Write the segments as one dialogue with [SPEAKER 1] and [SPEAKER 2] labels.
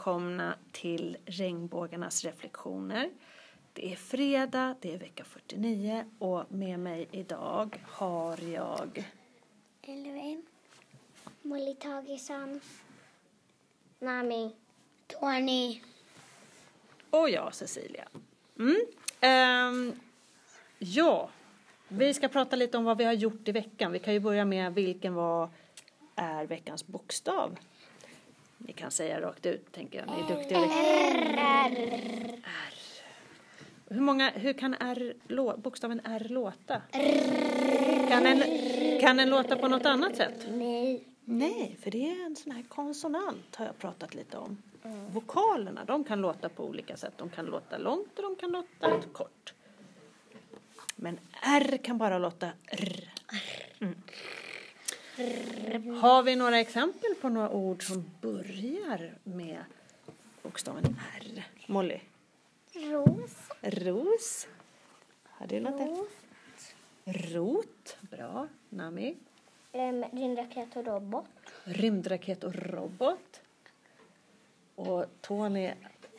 [SPEAKER 1] Välkomna till Regnbågarnas reflektioner. Det är fredag, det är vecka 49 och med mig idag har jag
[SPEAKER 2] Elvin. Molly Tagesson. Nami. Tony.
[SPEAKER 1] och jag Cecilia. Mm. Ehm, ja, vi ska prata lite om vad vi har gjort i veckan. Vi kan ju börja med vilken var är veckans bokstav? Ni kan säga rakt ut, tänker jag. Ni är duktiga. R. Hur, många, hur kan R, bokstaven R låta? Kan den, kan den låta på något annat sätt?
[SPEAKER 2] Nej.
[SPEAKER 1] Nej, för det är en sån här konsonant har jag pratat lite om. Vokalerna, de kan låta på olika sätt. De kan låta långt och de kan låta kort. Men R kan bara låta R. Mm. Har vi några exempel på några ord som börjar med bokstaven R? Molly?
[SPEAKER 2] Ros.
[SPEAKER 1] Ros. Har du något? där? Rot. Bra. Nami?
[SPEAKER 2] Um, Rymdraket och robot.
[SPEAKER 1] Rymdraket och robot. Och Tony,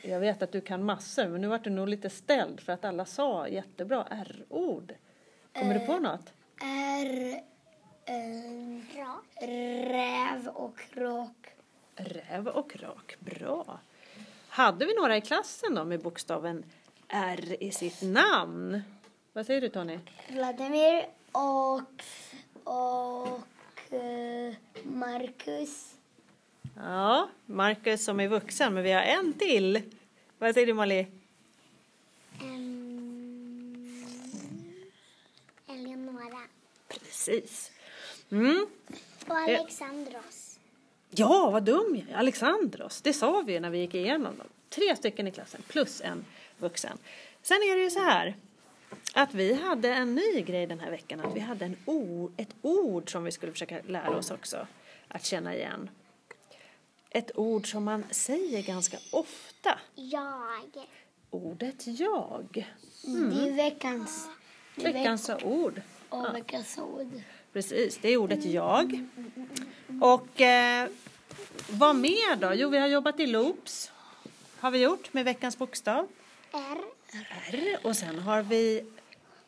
[SPEAKER 1] jag vet att du kan massor, men nu vart du nog lite ställd för att alla sa jättebra R-ord. Kommer du på något?
[SPEAKER 2] R. Um, räv och rak.
[SPEAKER 1] Räv och rak. Bra. Hade vi några i klassen då med bokstaven R i sitt namn? Vad säger du Tony?
[SPEAKER 2] Vladimir och, och uh, Marcus.
[SPEAKER 1] Ja, Marcus som är vuxen, men vi har en till. Vad säger du Molly?
[SPEAKER 2] Um, Eleonora.
[SPEAKER 1] Precis. Mm.
[SPEAKER 2] Och Alexandros.
[SPEAKER 1] Ja, vad dum jag är. Alexandros, det sa vi ju när vi gick igenom dem. Tre stycken i klassen plus en vuxen. Sen är det ju så här att vi hade en ny grej den här veckan. Att vi hade en ord, ett ord som vi skulle försöka lära oss också att känna igen. Ett ord som man säger ganska ofta.
[SPEAKER 2] Jag.
[SPEAKER 1] Ordet jag.
[SPEAKER 2] Det är veckans,
[SPEAKER 1] Veckans ord.
[SPEAKER 2] och veckans ord.
[SPEAKER 1] Precis, det är ordet jag. Och eh, vad mer då? Jo, vi har jobbat i loops. Har vi gjort med veckans bokstav.
[SPEAKER 2] R.
[SPEAKER 1] R. Och sen har vi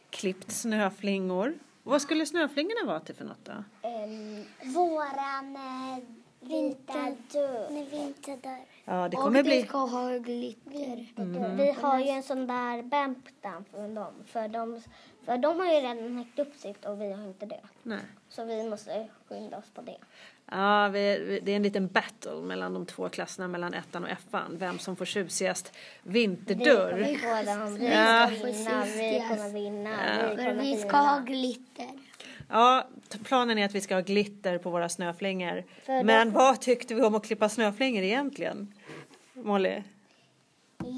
[SPEAKER 1] klippt snöflingor. Vad skulle snöflingorna vara till för något då?
[SPEAKER 2] Um, våran uh, vinterdörr. Nej, vinterdörr.
[SPEAKER 1] Ja, det kommer bli...
[SPEAKER 2] ska ha glitter. Vi har ju en sån där bämpdan från dem. För de, för de har ju redan hängt upp sitt och vi har inte det.
[SPEAKER 1] Nej.
[SPEAKER 2] Så vi måste skynda oss på det.
[SPEAKER 1] Ja, vi, vi- det är en liten battle mellan de två klasserna, mellan ettan och effan. Vem som får tjusigast vinterdörr.
[SPEAKER 2] Vi kommer. Vi
[SPEAKER 1] Ja.
[SPEAKER 2] ska vinna. Vi kommer vinna. Vi, kommer
[SPEAKER 3] Vi ska
[SPEAKER 2] vinna.
[SPEAKER 3] ha glitter.
[SPEAKER 1] Ja, planen är att vi ska ha glitter på våra snöflingor. Men vad tyckte vi om att klippa snöflingor egentligen? Molly?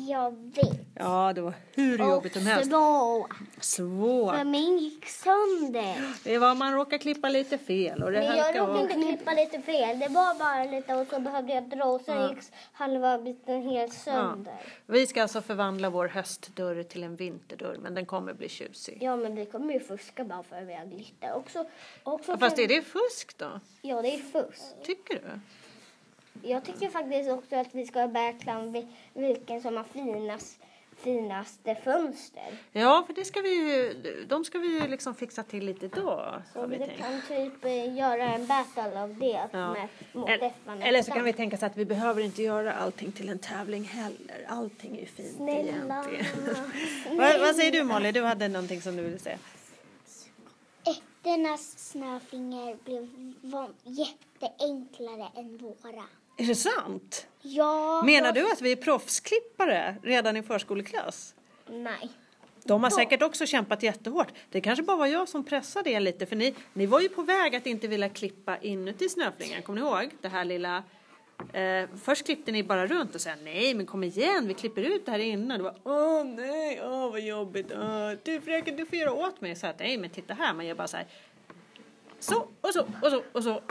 [SPEAKER 2] Jag vet.
[SPEAKER 1] Ja, det var hur jobbigt som helst.
[SPEAKER 3] Små.
[SPEAKER 1] Svårt.
[SPEAKER 2] För min gick sönder.
[SPEAKER 1] Det var man råkar klippa lite fel och det
[SPEAKER 2] Men jag råkade inte klippa lite fel. Det var bara lite och så behövde jag dra och sen
[SPEAKER 1] Ja.
[SPEAKER 2] gick halva biten helt sönder.
[SPEAKER 1] Vi ska alltså förvandla vår höstdörr till en vinterdörr, men den kommer bli tjusig.
[SPEAKER 2] Ja, men vi kommer ju fuska bara för att vi har glitter. Också, också
[SPEAKER 1] Fast
[SPEAKER 2] för-
[SPEAKER 1] är det fusk då?
[SPEAKER 2] Ja, det är fusk.
[SPEAKER 1] Tycker du?
[SPEAKER 2] Jag tycker faktiskt också att vi ska berätta om vi- vilken som har finast, finaste fönster.
[SPEAKER 1] Ja, för det ska vi ju, de ska vi ju liksom fixa till lite då,
[SPEAKER 2] Så
[SPEAKER 1] vi
[SPEAKER 2] vi
[SPEAKER 1] tänkt.
[SPEAKER 2] kan typ eh, göra en battle av det
[SPEAKER 1] Ja.
[SPEAKER 2] med, mot
[SPEAKER 1] Eller,
[SPEAKER 2] Stefan.
[SPEAKER 1] eller så kan vi tänka så att vi behöver inte göra allting till en tävling heller. Allting är ju fint
[SPEAKER 2] Snälla.
[SPEAKER 1] egentligen. vad, vad säger du Molly? Du hade någonting som du ville säga.
[SPEAKER 2] Ettornas snöflingor blev var jätteenklare än våra.
[SPEAKER 1] Är det sant?
[SPEAKER 2] Ja.
[SPEAKER 1] Menar du att vi är proffsklippare redan i förskoleklass?
[SPEAKER 2] Nej.
[SPEAKER 1] De har säkert också kämpat jättehårt. Det kanske bara var jag som pressade er lite för ni, ni var ju på väg att inte vilja klippa inuti snöflingan. Kommer ni ihåg? Det här lilla Eh, först klippte ni bara runt och sa nej men kom igen vi klipper ut det här innan. Det var åh nej, åh vad jobbigt. Åh. Du fröken du får göra åt mig. Så att nej men titta här man gör bara så här. Så och så och så och så.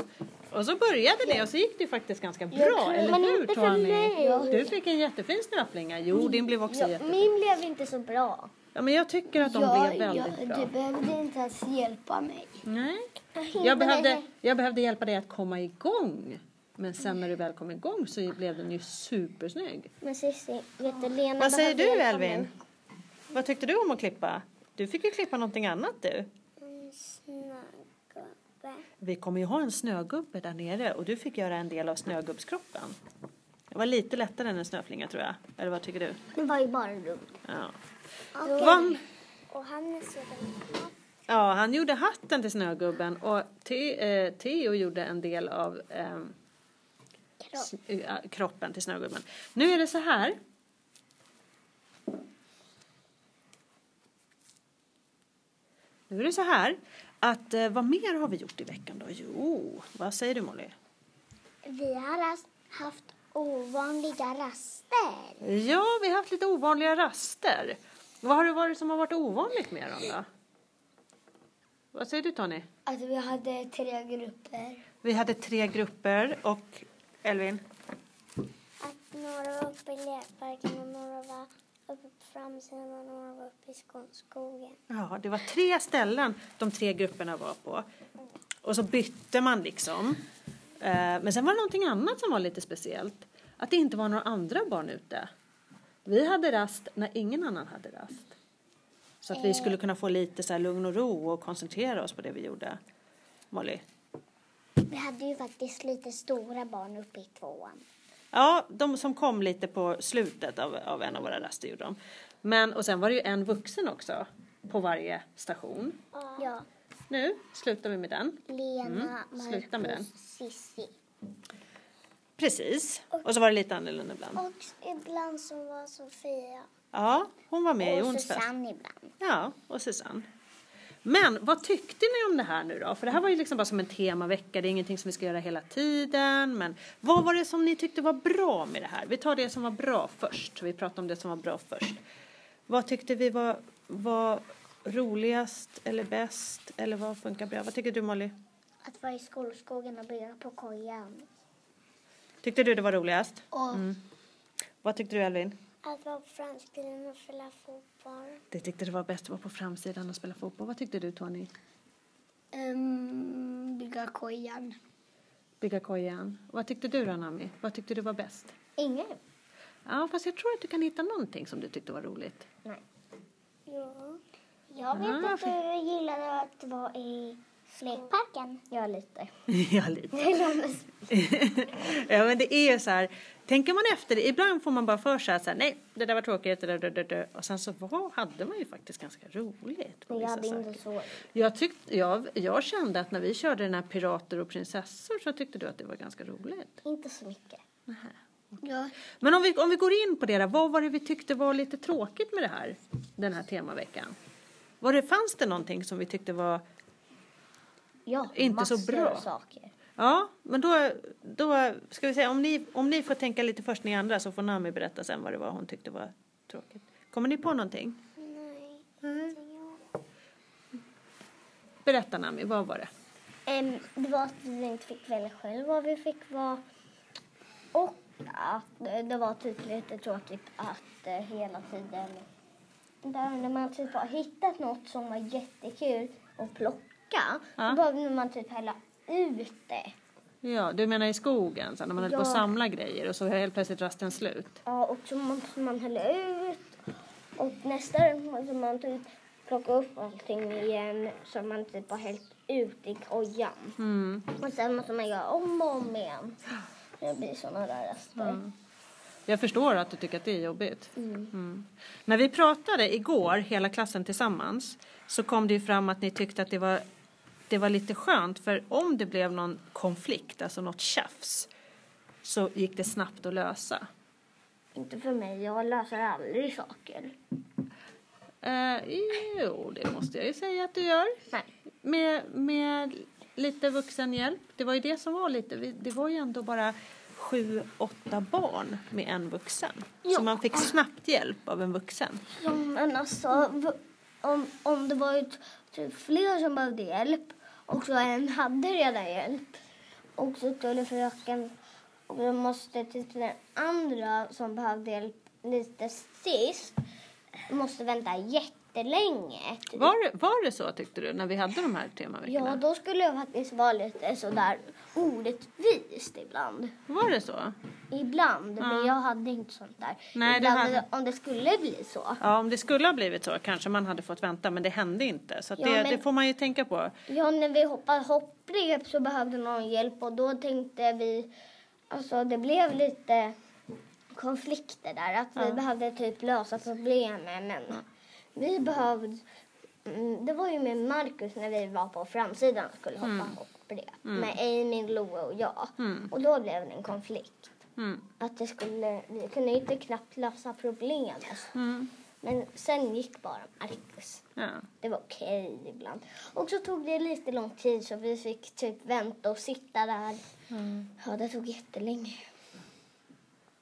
[SPEAKER 1] Och så började det och så gick det faktiskt ganska bra. eller
[SPEAKER 2] men
[SPEAKER 1] hur
[SPEAKER 2] inte för
[SPEAKER 1] Tony?
[SPEAKER 2] mig.
[SPEAKER 1] Du fick en jättefin snöflinga. Jo din blev också
[SPEAKER 2] Ja,
[SPEAKER 1] jättefin.
[SPEAKER 2] min blev inte så bra.
[SPEAKER 1] Ja men jag tycker att de
[SPEAKER 3] Ja,
[SPEAKER 1] blev väldigt
[SPEAKER 3] ja,
[SPEAKER 1] bra.
[SPEAKER 3] Du behövde inte ens hjälpa mig.
[SPEAKER 1] Nej. Jag behövde, jag behövde hjälpa dig att komma igång. Men sen när du väl kom igång så blev den ju supersnygg.
[SPEAKER 2] Men Cissi, vet du, Lena
[SPEAKER 1] Vad säger du Elvin? Vad tyckte du om att klippa? Du fick ju klippa någonting annat du.
[SPEAKER 2] Snögubbe.
[SPEAKER 1] Vi kommer ju ha en snögubbe där nere och du fick göra en del av snögubbskroppen. Det var lite lättare än en snöflinga tror jag. Eller vad tycker du?
[SPEAKER 2] Det var ju bara dumt.
[SPEAKER 1] Ja.
[SPEAKER 2] Okay. Och gjorde
[SPEAKER 1] Ja, han gjorde hatten till snögubben och Te, eh, Theo gjorde en del av ehm,
[SPEAKER 2] kropp.
[SPEAKER 1] eh, kroppen till snögubben. Nu är det så här. Nu är det så här att eh, vad mer har vi gjort i veckan då? Jo, vad säger du Molly?
[SPEAKER 2] Vi har haft ovanliga raster.
[SPEAKER 1] Ja, vi har haft lite ovanliga raster. Vad har det varit som har varit ovanligt med dem då? Vad säger du Tony?
[SPEAKER 2] Alltså vi hade tre grupper.
[SPEAKER 1] Vi hade tre grupper och Elvin?
[SPEAKER 2] Att några var uppe i lekparken och några var uppe på framsidan och några var uppe i sko- skogen.
[SPEAKER 1] Ja, det var tre ställen de tre grupperna var på. Och så bytte man liksom. Eh, Men sen var det någonting annat som var lite speciellt. Att det inte var några andra barn ute. Vi hade rast när ingen annan hade rast. Så att vi skulle kunna få lite så lugn och ro och koncentrera oss på det vi gjorde. Molly?
[SPEAKER 2] Vi hade ju faktiskt lite stora barn uppe i tvåan.
[SPEAKER 1] Ja, de som kom lite på slutet av, av en av våra raster gjorde de. Men, och sen var det ju en vuxen också på varje station.
[SPEAKER 2] Ja.
[SPEAKER 1] Nu slutar vi med den.
[SPEAKER 2] Lena,
[SPEAKER 1] Mm, sluta med
[SPEAKER 2] Marcus, Sissi.
[SPEAKER 1] Precis. Och så var det lite annorlunda ibland.
[SPEAKER 2] Och ibland så var Sofia.
[SPEAKER 1] Ja, hon var med i
[SPEAKER 2] och
[SPEAKER 1] onsdags.
[SPEAKER 2] Susanne ibland.
[SPEAKER 1] Ja, och Susanne. Men vad tyckte ni om det här nu då? För det här var ju liksom bara som en temavecka, det är ingenting som vi ska göra hela tiden. Men vad var det som ni tyckte var bra med det här? Vi tar det som var bra först. Vi pratar om det som var bra först. Vad tyckte vi var, var roligast eller bäst? Eller vad funkar bra? Vad tycker du Molly?
[SPEAKER 2] Att vara i skolskogen och bygga på kojan.
[SPEAKER 1] Tyckte du det var roligast?
[SPEAKER 2] Och
[SPEAKER 1] Mm. Vad tyckte du Elvin?
[SPEAKER 2] Att vara på framsidan och spela fotboll.
[SPEAKER 1] Det tyckte det var bäst att vara på framsidan och spela fotboll. Vad tyckte du Tony?
[SPEAKER 2] Um, bygga kojan.
[SPEAKER 1] Bygga kojan. Vad tyckte du då Nami? Vad tyckte du var bäst?
[SPEAKER 2] Ingen.
[SPEAKER 1] Ja, fast jag tror att du kan hitta någonting som du tyckte var roligt.
[SPEAKER 2] Nej. Ja. Jag vet
[SPEAKER 1] Ah,
[SPEAKER 2] att du gillade att vara i lekparken. Ja, lite.
[SPEAKER 1] ja, lite. ja, men det är ju så här. Tänker man efter det, ibland får man bara för sig att så här, nej, det där var tråkigt, det där, det där, det där. Och sen så var, hade man ju faktiskt ganska roligt. på
[SPEAKER 2] Men jag hade
[SPEAKER 1] saker.
[SPEAKER 2] inte så.
[SPEAKER 1] Jag, tyckte, jag, jag kände att när vi körde den här Pirater och prinsessor så tyckte du att det var ganska roligt.
[SPEAKER 2] Inte så mycket.
[SPEAKER 1] Nähä.
[SPEAKER 2] Ja.
[SPEAKER 1] Men om vi, om vi går in på det då, vad var det vi tyckte var lite tråkigt med det här, den här temaveckan? Var det, fanns det någonting som vi tyckte var,
[SPEAKER 2] Ja,
[SPEAKER 1] Inte så bra.
[SPEAKER 2] av saker.
[SPEAKER 1] ja, men då, då ska vi säga, om ni, om ni får tänka lite först ni andra så får Nami berätta sen vad det var hon tyckte var tråkigt. Kommer ni på någonting?
[SPEAKER 2] Nej.
[SPEAKER 1] Berätta Nami, vad var det?
[SPEAKER 2] Em, det var att vi inte fick välja själv vad vi fick vara. Och att det var typ lite tråkigt att eh, hela tiden där när man typ har hittat något som var jättekul att plocka
[SPEAKER 1] Ja.
[SPEAKER 2] så behövde man typ hälla ut det.
[SPEAKER 1] Ja, du menar i skogen, så när man höll på att
[SPEAKER 2] Ja.
[SPEAKER 1] samla grejer och så helt plötsligt rasten slut.
[SPEAKER 2] Ja, och så måste man hälla ut. Och nästa måste man typ plocka upp allting igen så man typ har hällt ut i kojan.
[SPEAKER 1] Mm.
[SPEAKER 2] Och sen måste man göra om och om igen. Det blir såna där rester.
[SPEAKER 1] Jag förstår att du tycker att det är jobbigt.
[SPEAKER 2] Mm.
[SPEAKER 1] Mm. När vi pratade igår, hela klassen tillsammans, så kom det ju fram att ni tyckte att det var, det var lite skönt för om det blev någon konflikt, alltså något tjafs, så gick det snabbt att lösa.
[SPEAKER 2] Inte för mig, jag löser aldrig saker.
[SPEAKER 1] Eh, jo, det måste jag ju säga att du gör.
[SPEAKER 2] Nej.
[SPEAKER 1] Med, med lite vuxenhjälp. Det var ju det som var lite, det var ju ändå bara sju, åtta barn med en vuxen.
[SPEAKER 2] Ja.
[SPEAKER 1] Så man fick snabbt hjälp av en vuxen.
[SPEAKER 2] Ja, men alltså, om, om det var ju t- typ Typ fler som behövde hjälp. Och så en hade redan hjälp. Och så skulle fröken. Och då måste till den andra som behövde hjälp lite sist måste vänta jättelänge. Typ.
[SPEAKER 1] Var, det- var det så tyckte du när vi hade de här temaveckorna?
[SPEAKER 2] Ja, då skulle jag faktiskt vara lite sådär orättvist ibland.
[SPEAKER 1] Var det så?
[SPEAKER 2] Ibland, men jag hade inte sånt där.
[SPEAKER 1] Nej,
[SPEAKER 2] ibland
[SPEAKER 1] hade-
[SPEAKER 2] om det skulle bli så.
[SPEAKER 1] Ja, om det skulle ha blivit så kanske man hade fått vänta, men det hände inte. Så
[SPEAKER 2] Ja,
[SPEAKER 1] det,
[SPEAKER 2] men-
[SPEAKER 1] det får man ju tänka på.
[SPEAKER 2] Ja, när vi hoppade hopprep så behövde någon hjälp och då tänkte vi, alltså det blev lite konflikter där. Att vi behövde typ lösa problemen. Men vi behövde, mm, det var ju med Markus när vi var på framsidan och skulle hoppa hopprep. Med Amy, Loe och jag. Och då blev det en konflikt.
[SPEAKER 1] Mm.
[SPEAKER 2] Att det skulle, vi kunde inte knappt lösa problemet.
[SPEAKER 1] Mm.
[SPEAKER 2] Men sen gick bara Markus.
[SPEAKER 1] Ja.
[SPEAKER 2] Det var okej ibland. Och så tog det lite lång tid så vi fick typ vänta och sitta där. Ja, det tog jättelänge.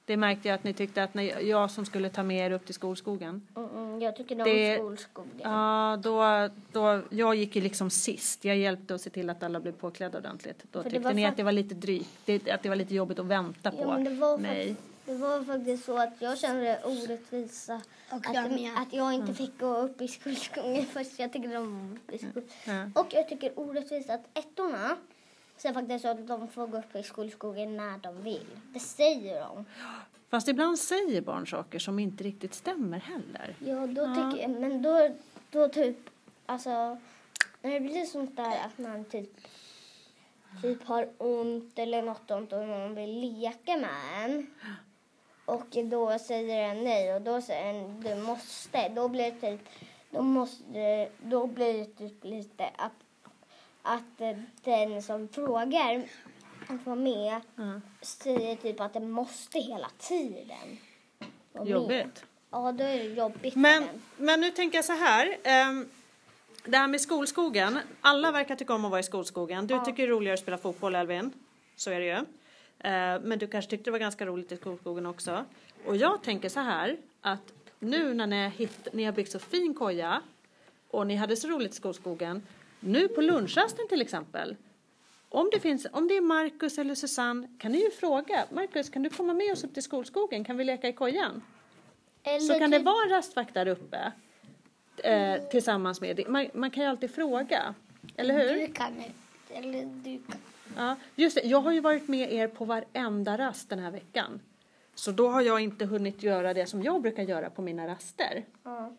[SPEAKER 1] Det märkte jag att ni tyckte att när jag som skulle ta med er upp till skolskogen.
[SPEAKER 2] Mm, mm, jag tycker om
[SPEAKER 1] Det-
[SPEAKER 2] skolskogen.
[SPEAKER 1] Ja, då, då, jag gick ju liksom sist. Jag hjälpte att se till att alla blev påklädda ordentligt. Då
[SPEAKER 2] För det
[SPEAKER 1] tyckte ni att det var lite drygt, det, att det var lite jobbigt att vänta på
[SPEAKER 2] Ja, men det var,
[SPEAKER 1] mig.
[SPEAKER 2] fakt- det var faktiskt så att jag kände orättvisa.
[SPEAKER 3] Och
[SPEAKER 2] att,
[SPEAKER 3] jag
[SPEAKER 2] att jag inte fick gå upp i skolskogen fast jag tycker om upp i skol.
[SPEAKER 1] Ja.
[SPEAKER 2] Och jag tycker orättvist att ettorna säger faktiskt så att de får gå upp i skolskogen när de vill. Det säger de.
[SPEAKER 1] Fast ibland säger barn saker som inte riktigt stämmer heller.
[SPEAKER 2] Ja, då tycker jag, men då, då typ, alltså, när det blir sånt där att man typ, typ har ont eller något ont och någon vill leka med en och då säger en nej och då säger en du måste, då blir det typ, då måste, då blir det typ lite att, att eh, den som frågar att vara med
[SPEAKER 1] Ja.
[SPEAKER 2] säger typ att det måste hela tiden.
[SPEAKER 1] Jobbigt.
[SPEAKER 2] Ja, då är det jobbigt
[SPEAKER 1] Men, men nu tänker jag så här. ehm, det här med skolskogen. Alla verkar tycka om att vara i skolskogen. Du tycker det är roligare att spela fotboll, Elvin. Så är det ju. Eh, men du kanske tyckte det var ganska roligt i skolskogen också. Och jag tänker så här att nu när ni, hitt, ni har byggt så fin koja och ni hade så roligt i skolskogen. Nu på lunchrasten till exempel. Om det, finns, om det är Markus eller Susanne kan ni ju fråga. Markus, kan du komma med oss upp till skolskogen? Kan vi leka i kojan?
[SPEAKER 2] Eller
[SPEAKER 1] Så kan det vara en rastvakt där uppe eh, tillsammans med man, man kan ju alltid fråga, eller hur?
[SPEAKER 3] Du kan. Eller du kan.
[SPEAKER 1] Ja, just det, jag har ju varit med er på varenda rast den här veckan. Så då har jag inte hunnit göra det som jag brukar göra på mina raster.
[SPEAKER 2] Ja.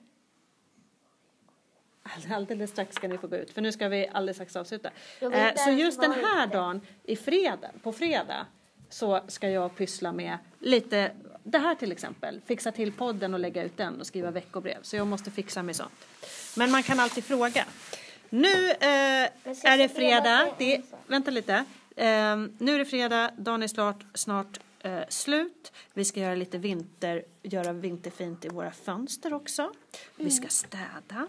[SPEAKER 1] Alldeles strax ska ni få gå ut, för nu ska vi alldeles strax avsluta. Eh, så just den här dagen, i fredag, på fredag, så ska jag pyssla med lite, det här till exempel, fixa till podden och lägga ut den och skriva veckobrev. Så jag måste fixa med sånt. Men man kan alltid fråga. Nu eh, är det
[SPEAKER 2] fredag
[SPEAKER 1] det, vänta lite. Eh, nu är det fredag, dagen är snart, snart eh, slut. Vi ska göra lite vinter, göra vinterfint i våra fönster också. Vi ska städa.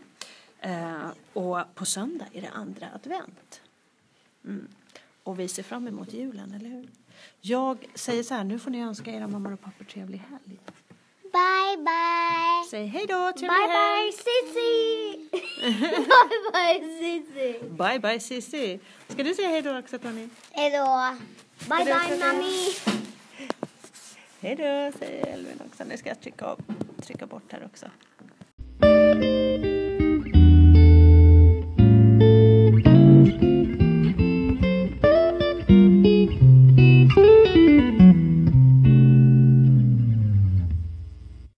[SPEAKER 1] Eh, och på söndag är det andra advent. Mm. Och vi ser fram emot julen, eller hur? Jag säger så här, nu får ni önska era mammor och pappor trevlig helg.
[SPEAKER 2] Bye, bye!
[SPEAKER 1] Säg hej då, trevlig
[SPEAKER 2] Bye,
[SPEAKER 1] helg!
[SPEAKER 2] bye, Sissi! bye, bye, Sissi!
[SPEAKER 1] Bye, bye, Cissi. Ska du säga hej då också, Tony?
[SPEAKER 2] Hej då! Bye, bye, mami!
[SPEAKER 1] Hej då, säger Elvin också. Nu ska jag trycka, av, trycka bort här också.